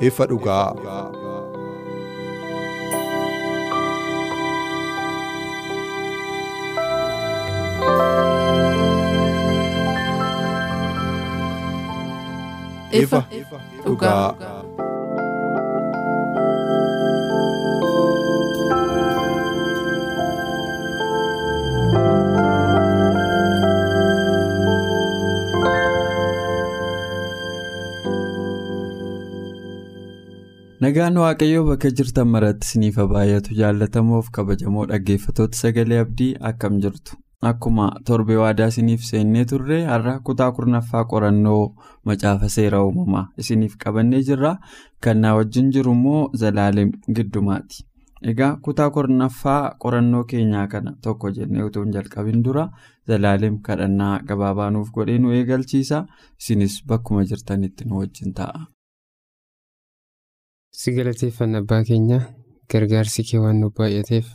Ifa dhugaa. ifa dhugaa. Nagaan Waaqayyoo bakka jirtan maratti isiniif baay'atu jaallatamoof kabajamoo dhaggeeffatoota sagalee abdii akkam jirtu. Akkuma torbee waadaa isiniif seennee turre har'a kutaa kurnaffaa qorannoo macaafa seera uumamaa isiniif qabannee jirra. Kan na wajjin jiru immoo Zalaalem Giddumaati. Egaa kutaa kurnaffaa qorannoo keenyaa kana tokko jennee utuu hin jalqabin dura Zalaalem kadhannaa gabaabaa nuuf godhee nu eegalchiisa. Isinis bakkuma jirtanitti nu wajjin ta'a. Si galateeffanna abbaa keenya gargaarsi kee waan nu baay'ateef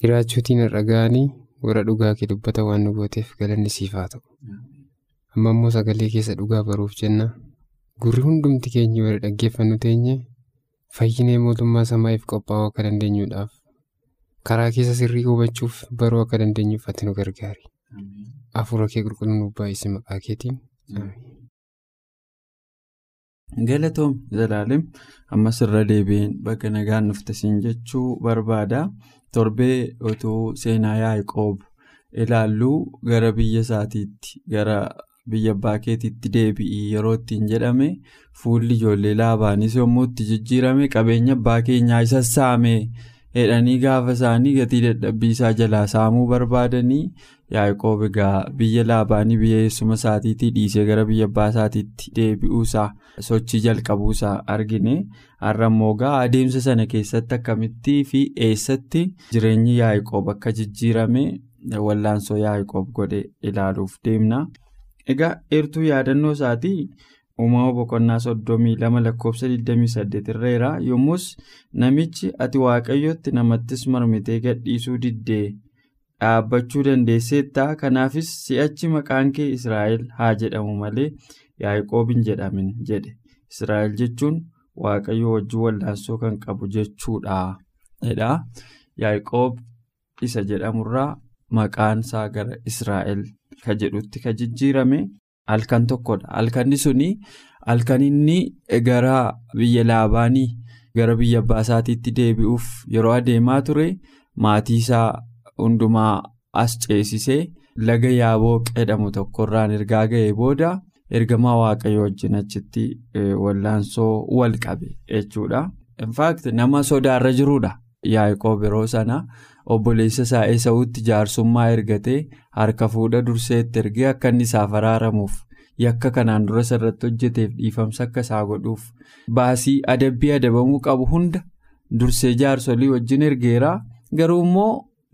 jiraachuutiin har'a ga'anii warra dhugaa kee dubbata waan nu gooteef galanni siif haa ta'u. Amma immoo sagalee keessa dhugaa baruuf jenna gurri hundumti keenya warra dhaggeeffannu teenye fayyinee mootummaa samaa'iif qophaa'uu akka dandeenyuudhaaf karaa keessa sirrii hubachuuf baruu akka dandeenyuuf ati nu gargaari. Afuura kee qulqulluu nu baay'isi maqaa keetiin. Galatoom Zalaalem ammas irra deebiin bakka nagaan nuftasiin jechuu barbaada. Torbee utuu seenaa Yaaqoob ilaalluu gara biyya isaatiitti gara biyya abbaa keetiitti deebi'ii yeroo ittiin jedhame fuulli ijoollee laabaanis yommuu itti jijjiirame qabeenya abbaa isa saame jedhanii gaafa isaanii gatii dadhabbii isaa jalaa saamuu barbaadanii Yaaqoob egaa biyya laabaanii biyya eessuma isaatiitii dhiisee gara biyya abbaa isaatiitti deebi'uusaa sochii jalqabuusaa argine har'a immoo adeemsa sana keessatti akkamittii fi eessatti jireenyi Yaaqoob akka jijjiirame wallaansoo Yaaqoob godhe ilaaluuf deemna. Egaa eertuu yaadannoo isaatii uumama boqonnaa soddomii lama lakkoofsa 28 irra yommus namichi ati waaqayyotti namattis marmitee gadhiisuu diddee. dhaabbachuu dandeesseetta kanaafis si'achi maqaan kee israa'el haa jedhamu malee yaaqoob hin jedhamin jedhe. Israa'el jechuun waaqayyo wajjin wallaansoo kan qabu jechuudha yaaqoob isa jedhamurraa maqaan isaa gara israa'el ka jedhutti ka jijjiirame halkan tokkodha halkanni suni halkan inni gara biyya laabaanii gara biyya abbaa isaatiitti deebi'uuf yeroo adeemaa ture maatii isaa. hundumaa as ceesisee laga yaabooq jedhamu tokkorraan ergaa ga'ee booda ergamaa waaqayyo wajjin achitti wallaansoo wal qabe jechuudha. infact nama sodaarra jirudha yaaqoob yeroo sana obboleessa isaa eesawutti jaarsummaa ergatee harka fuudha durseetti ergee akka inni isaaf araaramuuf yakka kanaan dura irratti hojjeteef dhiifamsa akka isaa godhuuf baasii adabbii adabamuu qabu hunda dursee jaarsolii wajjin ergeera garuu immoo.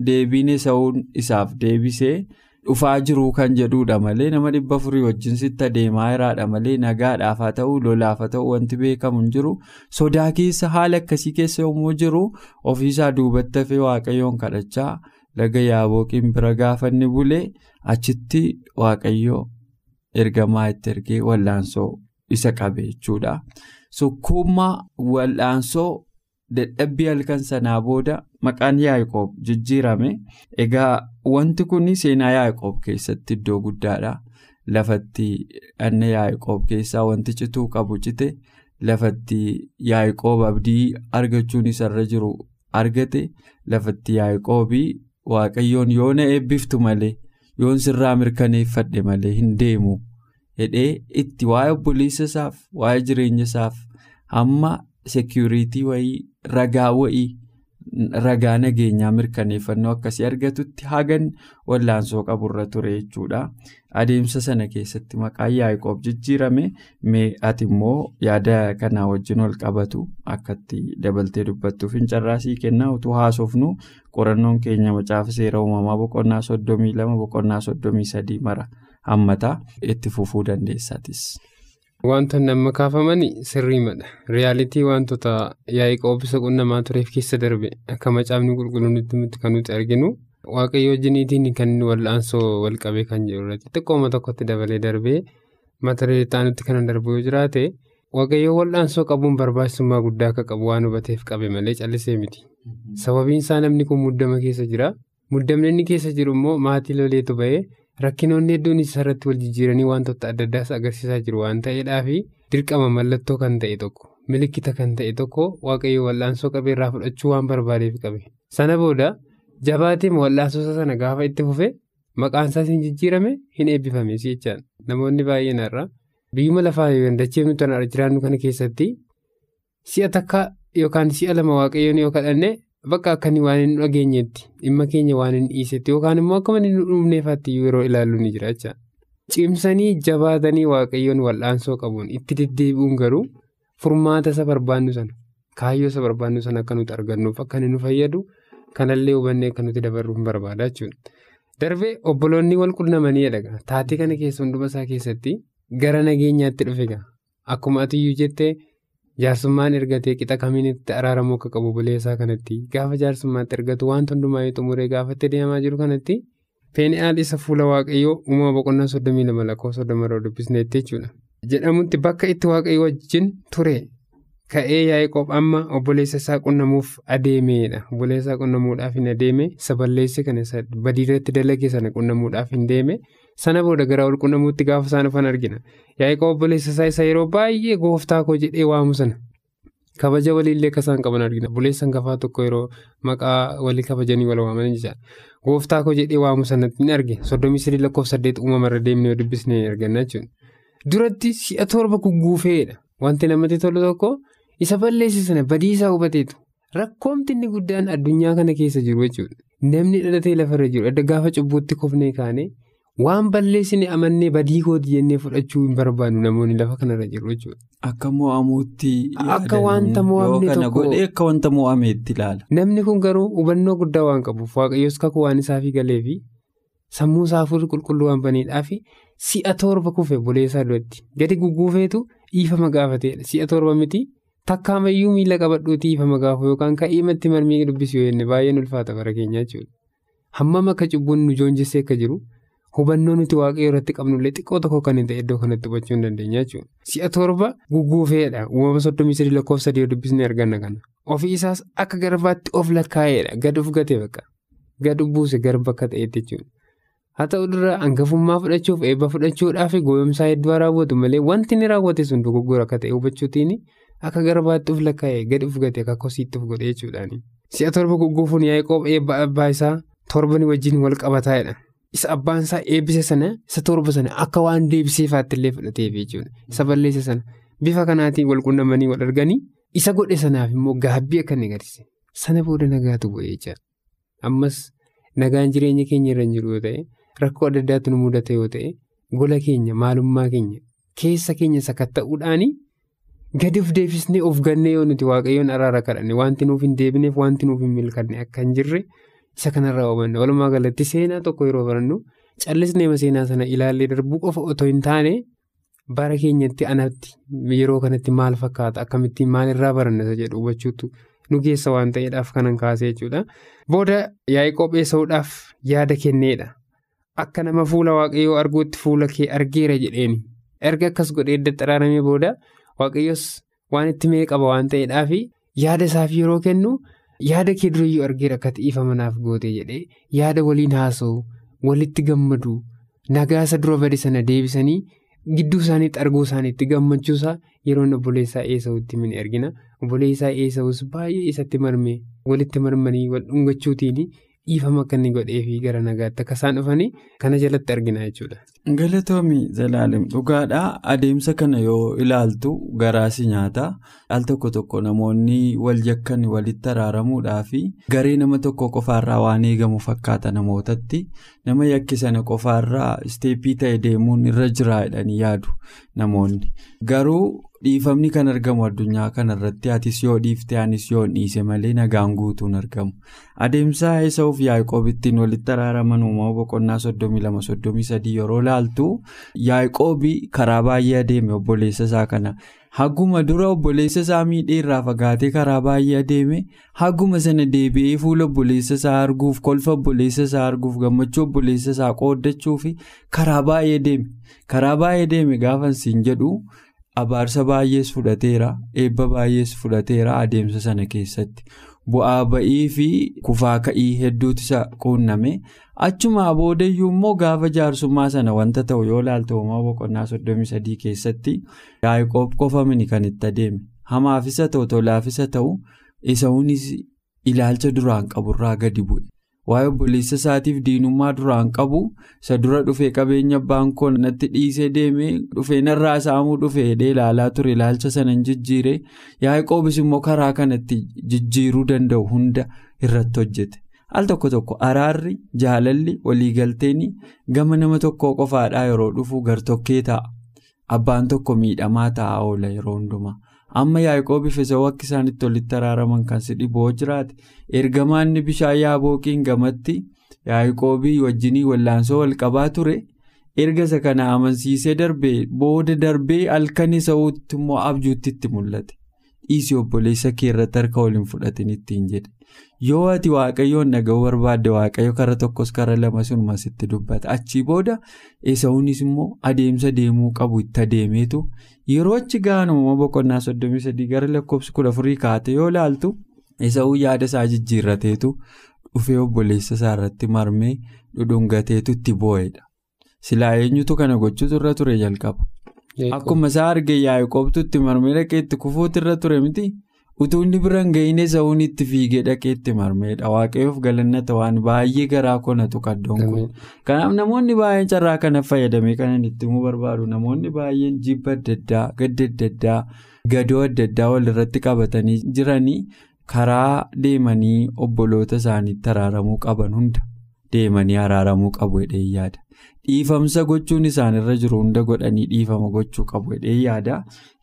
Deebiin Esawuun isaaf deebisee dhufaa jiruu kan jedhudha malee nama dhibba afurii wajjin sitti adeemaa jiraadha malee nagaadhaaf haa ta'u lolaaf haa ta'u wanti beekamu hin jiru sodaa keessa haala akkasii keessa yommuu jiru ofiisaa duubatti hafee waaqayyoon kadhachaa laga yaabooqiin bira gaafa inni bulee achitti waaqayyoo ergamaa itti ergee wallaansoo isa qabe jechuudha. Sukkuummaa wallaansoo. Dadhabbii halkan sanaa booda maqaan Yaaqoob jijjiirame egaa wanti kun seenaa Yaaqoob keessatti iddoo guddaadha. Lafatti dhanna Yaaqoob keessaa wanti cituu qabu cite lafatti Yaaqoob abdii argachuun isarra jiru argate lafatti Yaaqoobii waaqayyoon yoo na eebbiftu malee yoon sirraa mirkaneeffadhe malee hin deemu jedhee itti waa'ee obboleessa isaaf waa'ee jireenya isaaf hamma seekuriitii wayii ragaa wayii ragaa nageenyaa mirkaneeffannoo akkasii argatutti hagan wallaansoo qaburra ture jechuudha. Adeemsa sana keessatti maqaan Yaaqoob jijjiirame mee ati immoo yaada kanaa wajjin ol qabatu akkatti dabaltee dubbattuuf hin carraasii kennaa utuu haasofnu qorannoon keenya macaafa seera uumamaa boqonnaa soddomii lama boqonnaa soddomii sadii mara hammataa itti fufuu dandeessatis. Wantoonni amma kaafamani sirriimadha. Riyaalitii wantoota Yaaqoob isa qunnamaa tureef keessa darbe akka macaafni qulqulluun itti kan nuti arginu waaqayyo wajjiniitiin kan wal'aansoo wal qabee kan jiru irratti xiqqooma tokkotti dabalee darbee mata duree ta'anitti kan darbu yoo jiraate waaqayyo wal'aansoo qabuun barbaachisummaa guddaa akka qabu waan hubateef qabe malee callisee miti. Sababiin isaa namni kun muddama keessa jira. Muddamni inni keessa jiru immoo maatii loleetu bahee. Rakkinoonni hedduun isarratti wal jijjiiranii wantoota adda addaas agarsiisaa jiru waan ta'eedhaafi dirqama mallattoo kan ta'e tokko milikkita kan ta'e tokko waaqayyo wal'aansoo qabee irraa fudhachuu waan barbaadeef qabe. Sana booda jabaatiin wal'aansoo sana gaafa itti fufe maqaan isaas hin jijjiirame hin eebbifame jechaan namoonni baay'een har'a biyyuma lafaa dachee nuti jiraannu kana keessatti si'a takka yookaan si'a lama waaqayyoon yoo kadhanne. Bakka akkanii waan hin dhageenyetti dhimma keenya waan hin dhiisetti yookaan immoo akka manni nu dhumneefatti yeroo ilaallu ni jira jecha. Cimsanii jabaatanii waaqayyoon wal'aansoo qabuun itti deddeebi'uun garuu furmaata isa barbaannu sana kaayyoo isa barbaannu sana akka nuti argannuuf akka nu fayyadu kanallee hubannee akka nuti dabarruuf barbaada jechuudha. Darbee obboloonni wal qunnamanii dhagaa taatee kana keessa hunduma isaa keessatti gara nageenyaatti dhufe akkuma atiyyuu jettee. Jaarsummaan ergatee qixa kamiin itti araaramuu akka qabu buleessaa kanatti gaafa jaarsummaatti ergatu wanta hundumaa xumuree gaafatti deemaa jiru kanatti Feeni'aal isa fuula waaqayyoo uumama boqonnaa soddomii lama lakkoofsa soddomarraa dubbisneetti jechuudha. Jedhamutti bakka itti waaqayyo wajjin ture ka'ee Yaaqoob amma obboleessa isaa qunnamuuf adeemeedha. Obboleessa isaa qunnamuudhaaf hin adeeme saballeessi kan badiirratti dalagee sana qunnamuudhaaf hin deeme sana booda gara wal qunnamuutti gaafa isaan dhufan argina. Yaaqoob obboleessa isaa isa yeroo baay'ee gooftaa koo jedhee waamu sana kabaja waliillee akka isaan qaban argina. Obboleessa hangafaa tokko yeroo maqaa walii kabajanii wal waaman jecha gooftaa koo jedhee waamu sanatti ni arge soddomii sadii lakkoofsa saddeet uumamarra deemnee dubbisnee arganna jechuudha. Duratti si'a torba gugguufeedha. Wanti namatti tolu tokko isa balleesse sana badii isaa hubateetu rakkoomti inni guddaan addunyaa kana keessa jiru jechuudha. Namni dhalatee lafarra jiru adda gaafa cubbuutti kufnee kaane waan balleessine amannee badii kooti jennee fudhachuu hin barbaannu namoonni lafa kanarra jiru jechuudha. Akka mo'amuutti Akka wanta mo'amne tokko- wanta mo'ameetti ilaala. Namni kun garuu hubannoo guddaa waan qabuuf waaqayyoos kakuu waan isaafii galee fi sammuu isaa afurii qulqulluu waan baneedhaaf si'a torba kufe buleessaa duratti gadi gugguufeetu dhiifama gaafateedha. Si'a torba miti takkaamayyuu miila qabadhuutii dhiifama gaafu yookaan ka'imatti marmii dubbisuu jenne baay'een ulfaata bara keenya jechuudha. Hammam akka cubbuun nu joonjessee akka jiru hubannoo nuti waaqayyo irratti qabnullee xiqqoo tokko kan hin ta'e iddoo kanatti hubachuu hin dandeenya jechuudha. Si'a torba gugguufeedha. Uumama soddomii sadii lakkoofsa sadii dubbisnee arganna kana. Ofii isaas akka garbaatti of lakkaa'eedha. Gad of gate bakka. Gad buuse garba akka ta'etti jechuudha. Haa ta'u dura hangafummaa fudhachuuf eebba fudhachuudhaaf goyoomsaa hedduu raawwatu malee wanti inni raawwate sun dogoggora akka ta'e hubachuutiin akka garbaatti of lakkaa'ee gad of gate akka kosiitti of godhe jechuudhaani. Si'a torba gugguufuun Yaaqoob eebba abbaa isaa torbani wajjin wal qabataa'edha. Isa abbaan isaa eebbise sana isa torba sana akka waan deebiseefaatti illee fudhateef jechuudha. Isa balleesse sana bifa kanaatiin wal qunnamanii wal arganii isa godhe sanaaf immoo gaabbii akka inni agarsiise. Sana booda nagaatu bu'ee jechaadha. Ammas nagaan jireenya keenya irra jiru yoo ta'e rakkoo adda addaatti nu mudate yoo ta'e gola keenya maalummaa keenya keessa keenya sakatta'uudhaani gadi of deebisnee of gannee yoo nuti waaqayyoon araara kadhanne wanti nuuf hin deebineef wanti nuuf hin milkanne akka hin jirre isa kanarraa hubanna walumaa galatti seenaa tokko yeroo barannu callisneema seenaa sana ilaallee darbuu qofa otoo hin taane bara keenyatti anatti yeroo kanatti maal fakkaata akkamittiin maalirraa baranna isa jedhu hubachuutu nu geessa waan ta'eedhaaf kanan kaasee jechuudha. Booda Yaaqoob eesa'uudhaaf yaada kenneedha. Akka nama fuula waaqayyoo arguutti fuula kee argeera jedheeni. Erga akkas godhee edda xaraaramee booda waaqayyos waan itti mee qaba waan ta'eedhaaf yaada isaaf yeroo kennu yaada kee durayyuu argeera akka dhiifama naaf goote jedhee yaada waliin haasa'u walitti gammadu nagaasa dura bade sana deebisanii gidduu isaaniitti arguu isaaniitti gammachuusaa yeroon obboleessaa eesa'utti min ergina obboleessaa eesa'us baay'ee isatti marmee walitti marmanii wal dhungachuutiin dhiifama akka inni godheefi gara nagaatti akka isaan dhufanii kana jalatti argina jechuudha. Galatoomii Zalaalem dhugaadhaa adeemsa kana yoo ilaaltu garaasi nyaata al tokko tokko namoonni wal jakkan walitti araaramuudhaa fi garee nama tokko qofaarraa waan eegamu fakkaata namootatti nama yakki sana qofaarraa isteeppii ta'e deemuun irra jira jedhanii yaadu namoonni garuu. Dhiifamni kan argamu addunyaa kanarratti atis yoo dhiifte anis yoo dhiise malee nagaan guutuun argamu adeemsa Esaawu fi yaaqoob ittiin walitti araaraman uumama boqonnaa soddomii lama soddomii sadii yeroo laaltu yaaqoobi karaa baay'ee adeeme obboleessa isaa kana haguma dura obboleessa isaa miidhee irraa fagaatee karaa baay'ee adeeme haguma sana deebi'ee fuula obboleessa isaa arguuf kolfa obboleessa isaa arguuf gammachuu obboleessa isaa qooddachuu fi karaa baay'ee deeme karaa baay'ee deeme gaafa siin jedhu. Abaarsa baay'ees fudhateera eebba baay'ees fudhateera adeemsa sana keessatti. Bu'aa ba'ii fi kufaa ka'ii hedduutu isa quunname. Achumaa boodayyuu immoo gaafa jaarsummaa sana wanta ta'u yoo laaltu uumama boqonnaa soddomii sadii keessatti yaaqoob qofamini kan itti adeeme. Hamaafisa ta'u tolaafisa ta'u isa'uunis ilaalcha duraan qaburraa gadi bu'e. Waa'ee obboleessa isaatiif diinummaa duraan qabu. Isa dura dhufee qabeenya abbaan koo natti dhiisee deemee dhufee narraa saamuu dhufee hidhee ilaalaa ture ilaalcha sana hin jijjiire. Yaaqoobis immoo karaa kanatti jijjiiruu danda'u hunda irratti hojjete. Al tokko tokko araarri jaalalli waliigalteen gama nama tokkoo qofaadhaa yeroo dhufu gartokkee ta'a. Abbaan tokko miidhamaa ta'a oola yeroo hundumaa. Amma yaaqoobiif isa wakki isaanitti walitti araaraman kan si dhiboo jiraate ergamaanni bishaan yaabooqiin gamatti yaaqoobii wajjinii wallaansoo wal qabaa ture. Erga isa kana amansiisee darbee booda darbee halkan isa'uutti immoo abjuutti itti mul'ate dhiisii obboleessa kee irratti harka waliin fudhatin ittiin jedhe yoo ati waaqayyoon dhaga'uu barbaadde waaqayyo kara tokkos kara lama sun sitti dubbata achii booda isa'uunis immoo adeemsa deemuu qabu itti adeemeetu. yeroo achi ga'an uumama boqonnaa soddomii sadii gara lakkoofsi kudha afurii kaate yoo laaltu isa'uu yaada isaa jijjiirrateetu dhufee obboleessa isaa irratti marmee dhudhungateetu itti boo'edha. Silaa eenyutu kana gochuutu irra ture jalqaba. Akkuma isaa argee yaaqoobtu itti marmee dhaqee itti kufuutu irra ture miti utuu inni biraan ga'in isa'uun itti fiigee dhaqee itti marmeedha waaqayyoof galannata waan baay'ee garaa konatu kaddoon kun. Kanaaf namoonni baay'een carraa kana fayyadamee kanan itti himuu barbaadu namoonni baay'een jibba adda addaa gadda adda addaa gadoo adda addaa walirratti qabatanii jiranii karaa deemanii obboloota isaaniitti araaramuu qaban hunda deemanii araaramuu qabu jedhee yaada. Dhiifamsa gochuun isaanirra jiru hunda godhanii dhiifama gochuu qabu jedhee yaada.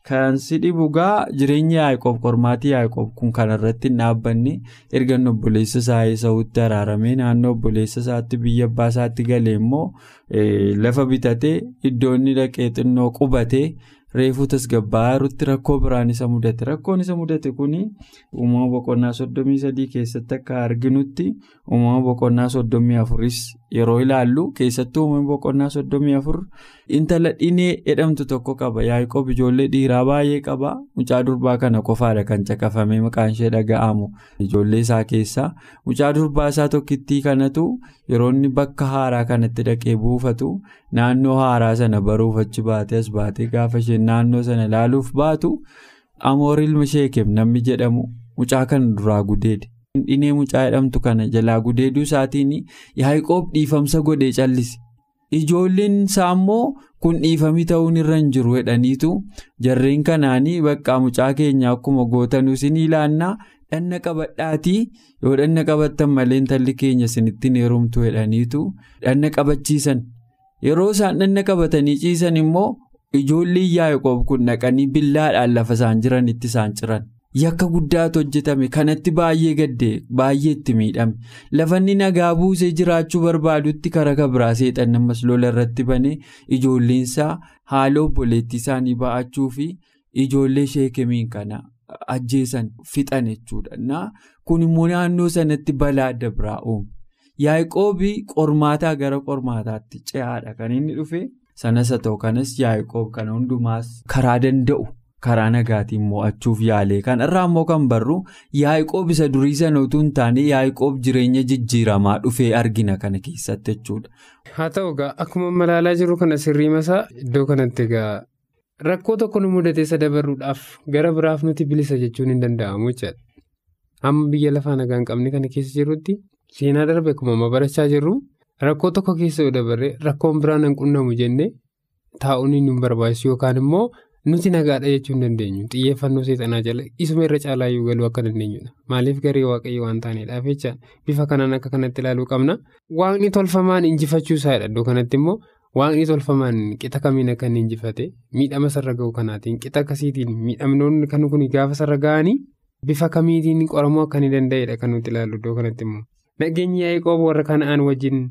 Kan si dhibu gaa jireenya yaaqoob qormaatii yaaqoob kun kanarratti hin dhaabbanne erga obboleessa isaa Esaawutti araaramee naannoo obboleessa isaatti biyya abbaa isaatti galee immoo lafa bitatee iddoo inni dhaqee xinnoo qubatee reefuu tasgabbaa'aarutti rakkoo biraan isa mudate rakkoon isa mudate kuni uumama boqonnaa soddomii sadii keessatti akka arginutti uumama boqonnaa soddomii afuris yeroo ilaallu keessattuu uumama boqonnaa soddomii afur intala dhinee jedhamtu tokko qaba. Yaaqoob ijoollee dhiiraa baay'ee qaba. Mucaa durbaa kana qofaadha kan caqafamee maqaan ishee dhaga'amu. Ijoollee isaa keessaa mucaa durbaa isaa tokkittii kanatu yeroo inni bakka haaraa kanatti dhaqee buufatu naannoo haaraa sana baruuf achi baatee as baatee gaafa isheen naannoo sana ilaaluuf baatu amoor ilma sheekem namni jedhamu mucaa kana duraa gudeede. Dhinee mucaa jedhamtu kana jalaa gudeeduu isaatiin yaaqoob dhiifamsa godhee callise. Ijoolleen isaa immoo kun dhiifamii ta'uun irra hin jiru jedhaniitu jarreen kanaanii bakka mucaa keenya akkuma gootanuu isin ilaannaa dhanna qabadhaatii yoo dhanna qabattan malee intalli keenya isinittiin heerumtu jedhaniitu dhanna qabachiisan. Yeroo isaan dhanna qabatanii ciisan immoo ijoolleen yaaqoob kun naqanii billaadhaan lafa isaan jiranitti isaan ciran. Yakka guddaatu hojjetame kanatti baay'ee gaddee baay'ee itti miidhame lafanni nagaa buusee jiraachuu barbaadutti karaa kabiraa seexan ammas lola irratti banee ijoolleensaa haala obboleettii isaanii ba'achuu fi ijoollee sheekemiin kana ajjeesan fixan jechuudha. Kun immoo naannoo sanatti balaa adda biraa uume. Yaaqoobii qormaataa gara qormaataatti ce'aadha kan inni dhufe sanas haa ta'u kanas yaaqoob kana hundumaas karaa danda'u. Karaa nagaatiin mo'achuuf yaale kanarraa immoo kan barru yaaqoob isa durii sana utuu hin taane yaaqoob jireenya jijjiiramaa dhufee argina kana keessatti jechuudha. haa ta'u egaa akkuma malaalaa jiru kana sirrii masaa iddoo kanatti egaa rakkoo tokko nu mudate isa dabaruudhaaf gara biraaf nuti bilisa jechuun hin danda'amu jechaadha. amma biyya lafaa nagaa hin qabne kana keessa jirutti seenaa darbe akkuma amma barachaa jirru rakkoo tokko keessa yoo dabarre rakkoon biraan hin qunnamu jennee taa'uun nu barbaachisu yookaan immoo nuti nagaadha jechuu hin dandeenyu. Xiyyeeffannoo seexanaa jala isuma irra caalaayyuu galuu akka dandeenyudha maaliif garee waaqayyo waan taaneedhaaf jecha? Bifa kanaan akka kanatti ilaaluu qabna? Waaqni tolfamaan injifachuu isaadha iddoo kanatti immoo waaqni tolfamaan qixa kamiin akka inni injifate? Miidhama sarara ga'u kanaatiin qixa akkasiitiin miidhamnoonni kan kun gaafa sarara ga'anii? Bifa kamiitiin qoramuu akka inni danda'edha kan nuti ilaallu iddoo kanatti immoo. Nageenyi yaa'ii warra kana'aan wajjin.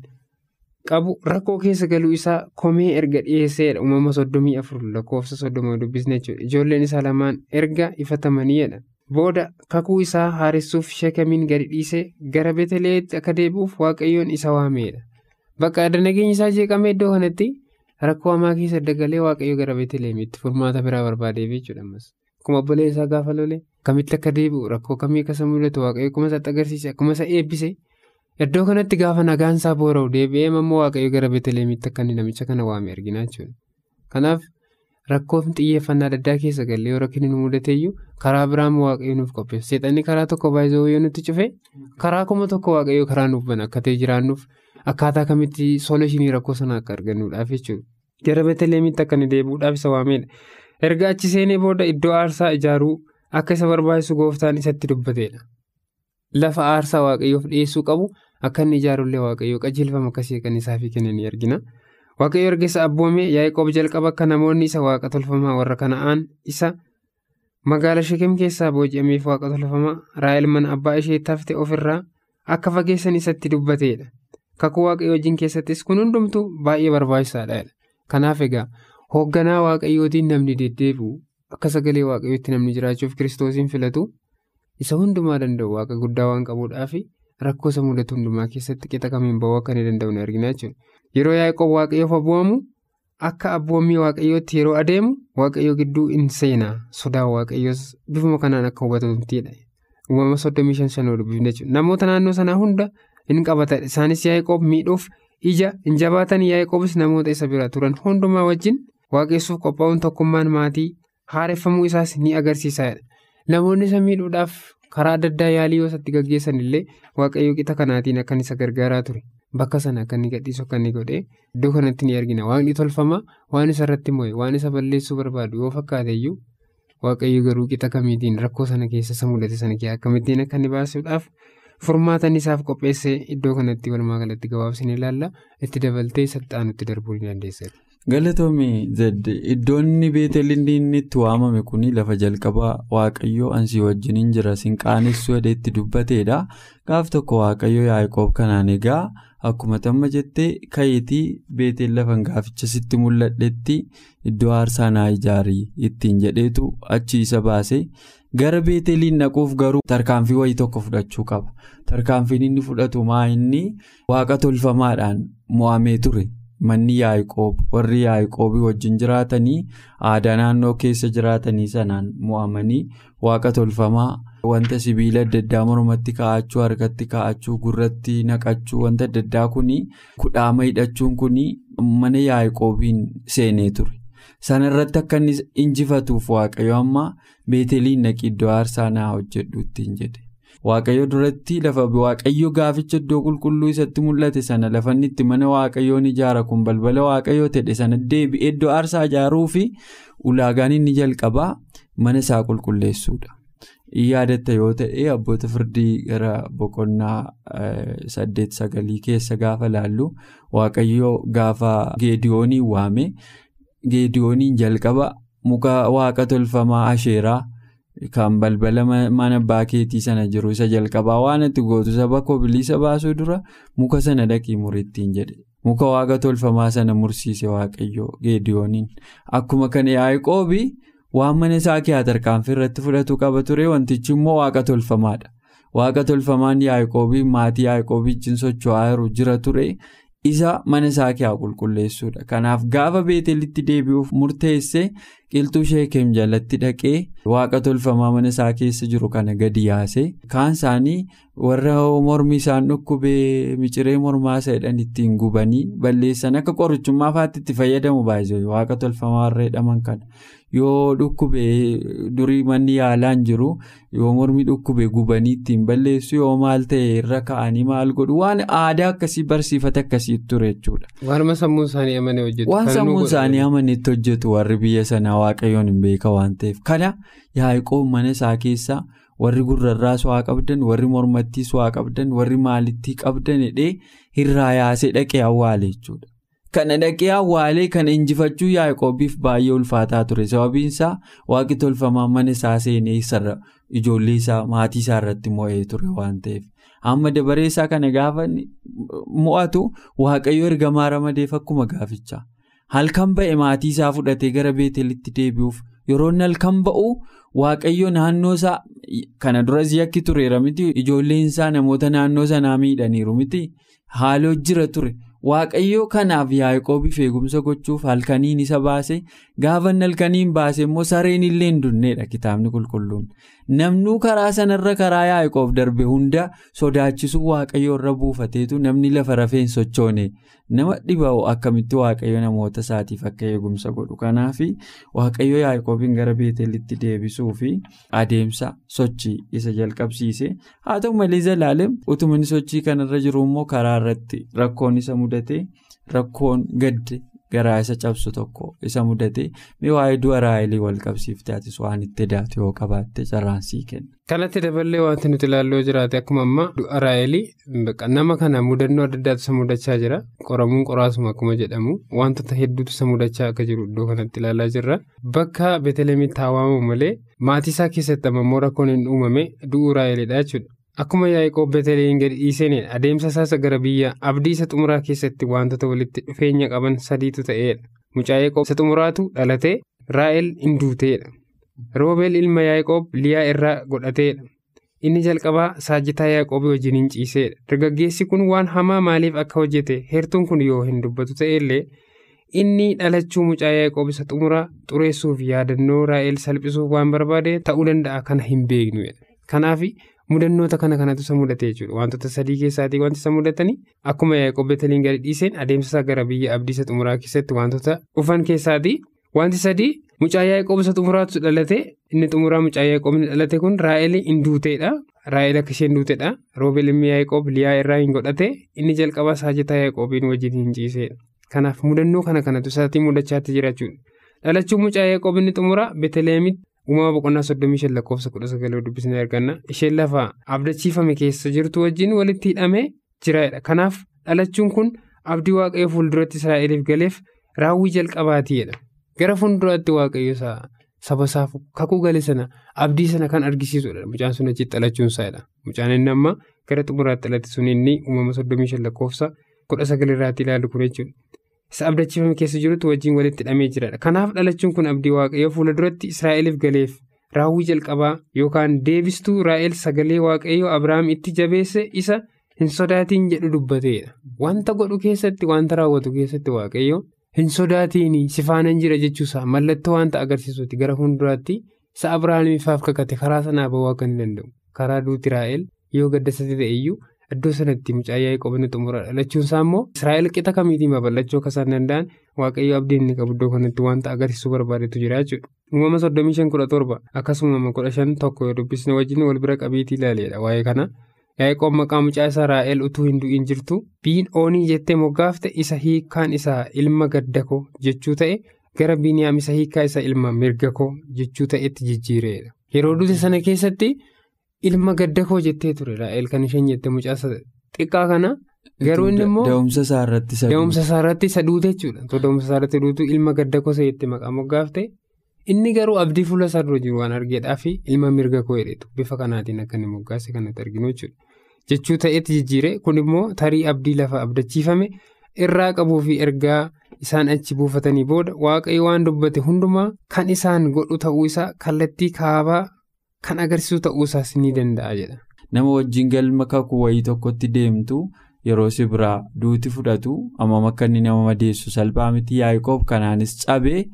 Qabu rakkoo keessa galuu isaa komee erga dhiyeesseedha uumama soddomii afur lakkoofsa soddoma dubbisne jechuudha ijoolleen isaa lamaan erga ifatamaniidha. Booda kakuu isaa haaressuuf shekamiin gadi dhiisee gara beeteleetti akka deebi'uuf waaqayyoon isa waameedha. Bakka adda nageenyi isaa jeeqamee iddoo kanatti rakkoo hamaa keessa dagalee waaqayyo gara beeteleemitti furmaata biraa barbaadeef jechuudha akkuma obbolee isaa gaafa lolee kamitti akka deebi'u rakkoo kamii akkasa mul'atu waaqayyo akkuma isaatti agarsiise akkuma isa eebbise. Iddoo kanatti gaafa nagaan isaa boora'u deebi'ee immoo waaqayyo gara beeteleemitti akka namicha kana waame argina jechuudha. Kanaaf rakkoon xiyyeeffannaa adda addaa keessa galee yoo rakkinni nu mudateeyyuu karaa biraan waaqayyo nuuf qopheessa. Seexanni karaa tokko baay'ee yoo nutti cufe karaa kuma tokko waaqayyo karaa nuuf bana akka ta'e jiraannuuf akkaataa kamitti soolishinii rakkoo sana akka argannuudhaaf jechuudha. Gara beeteleemitti akka inni deebi'uudhaaf isa waamedha. Erga achi seenee booda iddoo aarsaa ijaaruu akka isa barbaachisu gooftaan isatti dubbateedha. Lafa aarsaa waaqayyoof dhiyeessuu qabu akka inni ijaarullee waaqayyoo qajeelfama akkasii kan isaaf kennanii argina. Waaqayyo erga abboome yaa'ii jalqaba akka namoonni isa waaqa tolfamaa warra kana'aan isa magaala sheekem keessaa booji'ameef waaqa tolfamaa raa'el mana abbaa ishee tafte ofirraa akka fageessan isatti dubbateedha. Kakuu waaqayyoo wajjin keessattis kun hundumtuu baay'ee barbaachisaadha. Kanaaf egaa hoogganaa waaqayyootiin namni deddeebi'u akka sagalee waaqayyootti namni jiraachuuf kiristoosiin filatu. Isa hundumaa danda'u waaqa guddaa waan qabuudhaaf rakkoo isa mudatu hundumaa keessatti qixa kamiin ba'uu akka inni danda'u ni argina jechuudha. Yeroo yaa'ii waaqayyoof abbu'amu akka abboommii waaqayyootti yeroo adeemu waaqayyoo gidduu in seenaa sodaa waaqayyoos bifuma kanaan akka hubatamtidha. Uumama soddomii shan shanoo dubbifne jechuudha. Namoota naannoo sanaa hunda in qabata isaanis yaa'ii miidhuuf ija in jabaatan yaa'ii namoota isa bira turan hundumaa wajjin waaqessuuf qophaa'uun tokkummaan maatii haareffamuu isaas ni agarsiisaadha. Namoonni isa miidhuudhaaf karaa adda addaa yaalii yoo isatti gaggeessan illee waaqayyoo qixa kanaatiin akka isa gargaaraa ture. Bakka sana akka inni gadhiisu akka inni godhee iddoo kanatti ni argina. Waaqni tolfamaa waan isa irratti mo'e waan isa balleessuu barbaadu yoo fakkaateyyuu waaqayyo garuu qixa kamiitiin rakkoo sana keessa isa mudate sana keessaa akkamittiin akka inni baasuudhaaf furmaatan isaaf qopheessee iddoo kanatti walumaa galatti gabaabsine ilaalla. Itti dabaltee saxxaanutti darbuu ni dandeessa. Galatoomii zedde iddoonni beetelin inni itti waamame kun lafa jalqabaa waaqayyoo ansii wajjiniin jira. Sin qaanessu itti dubbateedha gaaf tokko waaqayyo yaa'ikoob kanaan egaa akkuma tamma jettee kayeetii beetel lafan gaaficha sitti mul'adhetti iddoo aarsaa naa ijaarii ittiin jedheetu achi isa baase. Gara beeteliin naquuf garuu tarkaanfii wayii tokko fudhachuu qaba. Tarkaanfiin inni fudhatu maa inni? Waaqa tolfamaadhaan mo'amee ture. Manni yaa'ikoob warri yaa'ikoobii wajjin jiraatanii aadaa naannoo keessa jiraatanii sanaan mo'amanii waaqa tolfamaa wanta sibiila adda addaa mormatti kaa'achuu harkatti kaa'achuu gurratti naqachuu wanta adda addaa kuni kudhaama hidhachuun kuni mana yaa'ikoobiin seenee ture. Sana irratti akka inni injifatuuf waaqayyo amma beeteliin naqi iddoo aarsaa naa hojjedhu ittiin jedhe. Waaqayyo duratti lafa waaqayyo gaaficha iddoo qulqulluu isatti mul'ate sana lafanni itti mana waaqayyoon ijaara kun balbala waaqayyoo ta'e sana deebi'ee iddoo aarsaa ijaaruu fi ulaagaan inni jalqabaa mana isaa qulqulleessuudha. Yaadatta yoo ta'e abboota firdii gara boqonnaa saddeet sagalii keessa gaafa laallu waaqayyo gaafa geediyoonii waame geediyooniin jalqaba muka waaqa tolfamaa asheeraa. Kan balbala mana baakeetii sana jiru isa jalqabaa waan itti gootu saba koo bilisa baasuu dura muka sana dhaqii murittiin jedhe. Muka waaqa tolfamaa sana mursiise waaqayyo geediyooniin. Akkuma kana yaa'ikoobi waan mana isaa keessaa tarkaanfii irratti fudhatu qaba ture wantichi immoo waaqa tolfamaadha. Waaqa tolfamaan yaa'ikoobii maatii yaa'ikoobii wajjin socho'aa jira ture isa mana isaa keessaa qulqulleessuudha. Kanaaf gaafa beetelitti deebi'uuf murteesse qilxuu sheekem jalatti dhaqee waaqa tolfamaa mana isaa keessa jiru kana gadi yaase. Kaan isaanii warra mormi isaan dhukkubee miciree mormaa jedhan ittiin gubanii balleessan akka qorichummaa fa'aatti itti fayyadamu baay'ee waaqa tolfamaa warra jedhaman kana yoo dhukkubee durii manni yaalaan jiru yoo mormi dhukkubee gubanii ittiin balleessu yoo maal ta'e irra ka'anii maal godhu waan aadaa akkasii barsiifata akkasii ture jechuudha. Waanuma sammuu isaanii amanee hojjetu. Waan sammuu isaanii amanetti hojjetu warri biyya sanaa waaqayyoon hin beeka waan ta'eef kana yaa'ii mana isaa keessaa. warri gurrarraas waa qabdan warri mormattiis waa qabdan warri maalittii qabdan hidhee irraa yaasee dhaqee awwaale jechuudha. Kana dhaqee awwaalee kana injifachuu yaa'ii baay'ee ulfaataa ture. Sababiin isaa waaqi tolfamaa mana isaa seenee ijoollee isaa maatii isaa irratti mo'ee ture waan ta'eef. Amma dabaree isaa kana gaafa mo'atu waaqayyo ergamaa ramadeef akkuma gaafichaa. Halkan ba'e maatii isaa fudhatee gara beetelitti deebi'uuf yeroo halkan ba'u. Waaqayyo naannoo isaa kana duras yakki tureera miti ijoolleen isaa namoota naannoo sanaa miidhaniiru miti haaloo jira ture waaqayyo kanaaf yaa'ii eegumsa gochuuf halkaniin isa baase gaafa halkaniin baase immoo sareen illee hin dunneedha kitaabni qulqulluun namnuu karaa sanarra karaa yaa'ii darbe hunda sodaachisuu waaqayyo irra buufateetu namni lafa rafeen sochoone. Nama dhiba'u akkamitti waaqayyo namoota isaatiif akka eegumsa godhu? Kanaaf waaqayyo yaa'ii gara beetelitti deebisuu fi adeemsa sochii isa jalqabsiise. Haa ta'u malee zalaalem utumani sochii kanarra jiru karaa irratti rakkoon isa mudate rakkoon gadde garaa isa cabsu tokko isa mudate waa'ee du'a raayilii wal qabsiiftee atis waan itti daatu yoo qabaatte carraan sii kenna. Kanatti daballee wanti nuti ilaalloo jiraate akkuma amma du'a raayilii nama kana mudannoo adda addaatu isa mudachaa jira qoramuun qoraasuma akkuma jedhamu wantoota hedduutu isa mudachaa akka jiru iddoo kanatti ilaalaa jirra bakka beetelemitti hawaamamu malee maatii isaa keessatti ammoo rakkoon hin uumame du'uu raayiliidha jechuudha. Akkuma yaa'ii beeteliin gadi dhiiseenidha. Adeemsa isaas gara biyya abdii isa xumuraa keessatti wantoota walitti dhufeenya qaban sadiitu ta'edha. Mucaa yaa'ii isa xumuraatu dhalatee raa'el hin duuteedha. Roobeel ilma yaa'ii liyaa irraa godhateedha. Inni jalqabaa saajjitaa yaa'ii wajjin hin ciiseedha. Dargaggeessi kun waan hamaa maaliif akka hojjete heertuun kun yoo hin dubbatu ta'ellee inni dhalachuu mucaa yaa'ii isa xumuraa xureessuuf yaadannoo raa'el salphisuuf waan barbaade ta'uu danda'a kana hin beeknudha. Mudannoota kana kanatu isa mudate jechuudha. Wantoota sadii keessaatii wanti isa mudatanii akkuma yaa'ii beeteliin gadi dhiiseen adeemsa isaa gara biyya abdii isa xumuraa keessatti wantoota dhufan keessaatii wanti sadii mucaa yaa'ii isa xumuraatu dhalate inni xumuraa mucaa yaa'ii dhalate kun raa'el hin duuteedha. Raa'el akka isheen duuteedha. Roobeel ilmi yaa'ii liyaa irraa hin godhate inni jalqabaa saajjataa yaa'ii wajjin hin ciiseedha. Kanaaf mudannoo kana kanatu isaatii mudachaatti jira jechuudha. Dhalachuun mucaa yaa'ii inni xumuraa beeteleemitti. Uumama boqonnaa soddomii shan lakkoofsa kudha sagalii dubbisnee arganna. Isheen lafa abdachiifame keessa jirtu wajjin walitti hidhamee jiraadha. Kanaaf dhalachuun kun abdii waaqayyo fuulduratti Israa'eliif galeef raawwii jalqabaatiidha. Gara fuulduraatti waaqayyo saba isaaf kakuu gale sana abdii sana kan argisiisudha. Mucaan sun achitti dhalachuun isaadha. Mucaan inni amma gara xumuraatti dhalate sun inni uumama soddomii shan lakkoofsa kudha sagalirraatti ilaalu kun jechuudha. Isa abdachiifame keessa jirutti wajjin walitti hidhamee jiradha. Kanaaf dhalachuun kun abdii waaqayyoo fuula duratti Israa'eliif galeef raawwii jalqabaa yookaan deebistuu Raa'el sagalee waaqayyoo Abiraam itti jabeesse isa hin sodaatiin jedhu dubbateedha. Wanta godhu keessatti wanta raawwatu keessatti waaqayyoo hin sodaatiin si faana jira jechuusaa mallattoo wanta agarsiisuuti gara fuulduraatti isa Abiraamiifaaf kakate karaa sanaa bahuu akka hin danda'u. Karaa duuti Raa'el yoo gaddasatti ta'e iyyuu. Iddoo sanatti mucaa yaa'ii qobni xumura dhalachuunsaa immoo Israa'el qixa kamiitiin babal'achuu akka isaan danda'an waaqayyo abdii inni qabu iddoo kanatti wanta agarsiisuu barbaadetu jira jechuudha. Uumama soddomii shan kudha torba akkasuma kudha shan tokko yoo dubbisne wajjin wal bira qabiitii ilaaleedha waa'ee kana. Yaa'ii maqaa mucaa isaa Raa'el utuu hin du'in jirtu biin oonii jettee moggaafte isa hiikkaan isaa ilma gaddakoo jechuu ta'e gara biiniyaam isa hiikkaa isa ilma mirgakoo jechuu ta'etti jijjiireedha. Yeroo dute sana keessatti. Ilma gaddakoo jettee ture Raa'el kan isheen jette mucaa xiqqaa kana garuu inni immoo da'umsa isaa irratti isa duute jechuudha. Da'umsa isaa irratti duutu ilma gaddakoo isa jettee maqaa moggaafte inni garuu abdii fuula isaa dura jiru waan argeedhaa fi ilma mirga koo jedhetu bifa kanaatiin akka inni moggaase kanatti arginu jechuudha. Jechuu ta'etti jijjiire kun immoo tarii abdii lafa abdachiifame irraa qabuu fi ergaa isaan achi buufatanii booda waaqayyo waan dubbate hundumaa kan isaan godhu ta'uu isaa kallattii kaabaa. Kan agarsiisu ta'uusaas ni danda'a jedha. Nama wajjin galma kakuu wayii tokkotti deemtu yeroo si biraa duuti fudhatu hammam akka inni nama madeessu salphaa miti yaa'ii kanaanis cabee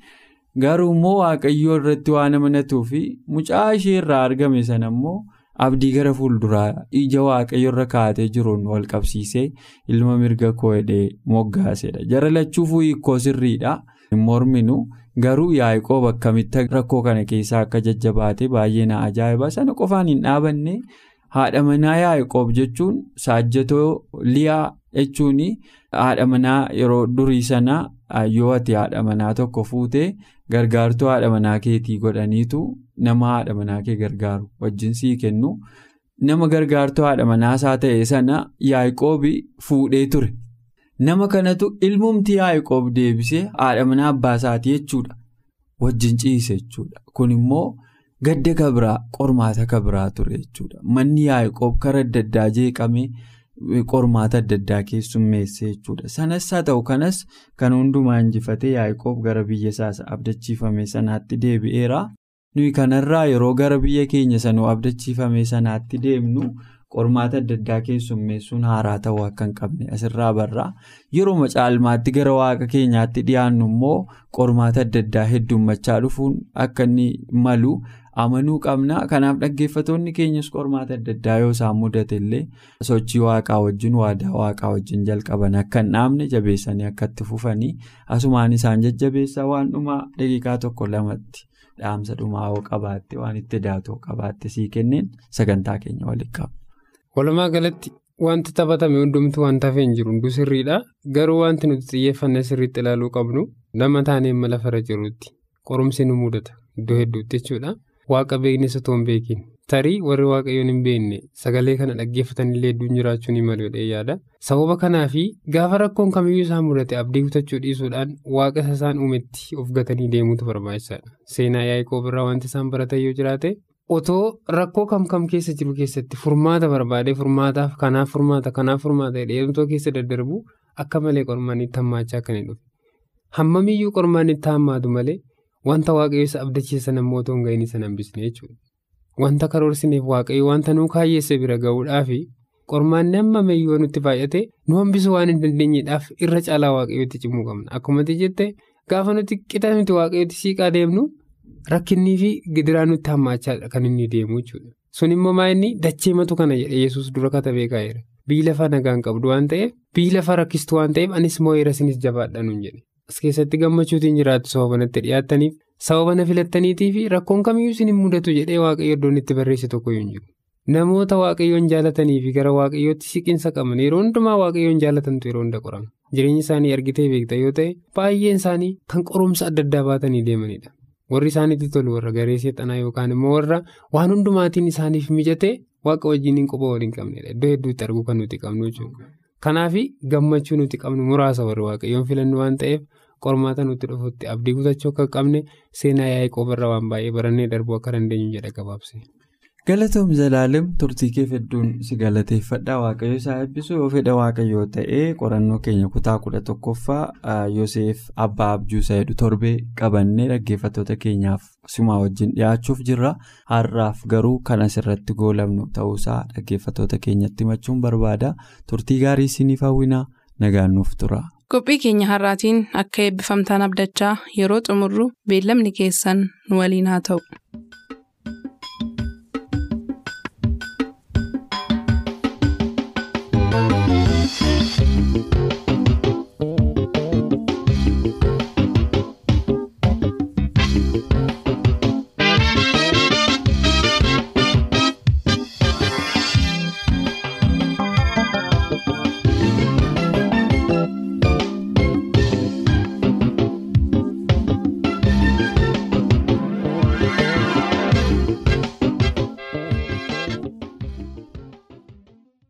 garuu immoo waaqayyoo irratti waan amanatuu fi mucaa ishee irraa argame sana immoo abdii gara fuulduraa ija waaqayyo irra kaa'atee jiruun wal qabsiisee ilma mirga koo hidhee moggaasedha jara lachuufuu hiikoo sirriidha. Morminu garuu yaa'ikoob akkamitti rakkoo kana keessaa akka jajjabaate baay'ee na ajaa'iba sana qofaan hin dhaabanne haadha manaa yaa'ikoob jechuun saajjatoo liyaa jechuun haadha manaa yeroo durii sana yoo ati haadha manaa tokko fuutee gargaartuu haadha manaa keetii godhaniitu nama haadha manaa kee gargaaru wajjin sii kennu nama gargaartuu haadha manaasaa ta'e sana yaa'ikoobi fuudhee ture. Nama kanatu ilmumti yaa'ikoob deebisee haadha manaa abbaa isaatii jechuudha. Wajjin ciise jechuudha. Kun immoo gadda kabraa qormaata kabraa ture jechuudha. Manni yaa'ikoob karaa adda addaa jeeqamee qormaata adda addaa keessummeesse jechuudha. Sanas haa ta'u kanas kan hundumaa injifatee yaa'ikoob gara biyya isaas abdachiifame sanaatti deebi'eera. Nuyi kanarraa yeroo gara biyya keenya sanuu abdachiifame sanaatti deemnu. Qormaata adda addaa keessummeessuun haaraa ta'uu akka hin qabne asirraa barraa yeroo caalmaatti gara waaqa keenyaatti dhiyaannu immoo qormaata adda addaa heddummachaa dhufuun akka inni malu amanuu qabna kanaaf dhaggeeffatoonni keenyas qormaata adda addaa yoo isaan mudate illee sochii waaqaa wajjin waadaa waaqaa wajjin jalqaban akka hin dhaabne jabeessanii akka itti fufanii asumaan isaan jajjabeessaa waan dhumaa daqiiqaa tokko lamatti dhaamsa dhumaa qabaatte waan itti daatoo qabaatte sii kenneen sagantaa keenya waliin qaba. Walumaa galatti wanti taphatame hundumtuu waan tafee hin jiru hunduu sirriidha. Garuu wanti nuti xiyyeeffannee sirriitti ilaaluu qabnu nama taanee mala fara jirutti qorumsi nu mudata iddoo hedduutti jechuudha. Waaqa beeknes otoo hin beekin tarii warri waaqayyoon hin beekne sagalee kana dhaggeeffatanillee hedduun jiraachuu ni malu jedhee yaada. Sababa kanaaf gaafa rakkoon kamiyyuu isaan mudate abdii kutachuu dhiisuudhaan waaqa isa isaan uumetti of gatanii deemuutu barbaachisaadha. Seenaa yaa'ikoob irraa wanti isaan baratan yoo jiraate. Otoo rakkoo kam kam keessa jiru keessatti furmaata barbaadee furmaataaf kanaaf furmaata kanaaf furmaata dheerumtoo keessa daddarbu akka malee qormaanitti hammaachaa akka hin dhufe. Hammamiyyuu qormaanitti hammaatu malee wanta waaqayyo isa abdachiisan ammoo otoo hin gahinii sana hambisne jechuudha. Wanta karoorsineef waaqayyo wanta nuu kaayyeesse bira gahuudhaafi qormaanni hammamiyyuu nutti baay'ate nu hambisuu waan hin dandeenyeedhaaf irra caalaa waaqayyootti cimuu qabna. Akkuma jette gaafa nuti qixa nuti waaqayyootti siiqaa deemnu. Rakkinnii fi gidiraa nutti hammaachaa kan inni deemu jechuudha. Sun immoo maa inni dachee matu kana jedhee yesus dura katabee kaa'eera. Biyyi lafaa nagaan qabdu waan ta'eef biyyi lafaa rakkistu waan ta'eef anis moo'eera isinis jabaadha nuun jedhe. As keessatti gammachuutiin jiraattu sababa natti dhiyaattaniif sababa na filattaniitii fi rakkoon kamiyyuu isin mudatu jedhee waaqayyo iddoon itti barreesse tokko hin. Namoota waaqayyoon jaalatanii fi gara waaqayyootti siqinsa qaban yeroo hundumaa waaqayyoon jaalatantu yeroo hunda qorama. Jireenya isaanii argitee beekta yoo ta'e baay'een isaanii kan qorumsa adda addaa baatanii deemanidha. Warri isaaniitti tolu warra garee seexanaa yookaan immoo warra waan hundumaatiin isaaniif mijate waaqa wajjin quba waliin qabnedha iddoo hedduutti arguu kan nuti qabnu jechuudha kanaaf gammachuu nuti qabnu muraasa warri waaqayyoon filannu waan ta'eef qormaata nuti dhufutti abdii kutachuu akka qabne seenaa yaa'ikoob irraa waan baay'ee barannee darbuu akka dandeenyu jedha gabaabse. Galatoom zalaalam turtii kee hedduun si galateeffadha waaqayyo isaa eebbisu yoo fedha waaqayyoo ta'ee qorannoo keenya kutaa kudha tokkoffaa yoseef abbaa abjuusa jedhu torbee qabannee dhaggeeffattoota keenyaaf simaa wajjin dhiyaachuuf jirra har'aaf garuu kan asirratti goolabnu ta'uusaa dhaggeeffattoota keenyatti himachuun barbaada turtii gaarii isiniif hawwinaa nagaannuuf tura. qophii keenya har'aatiin akka eebbifamtaan abdachaa yeroo xumurru beellamni keessan nu waliin haa ta'u.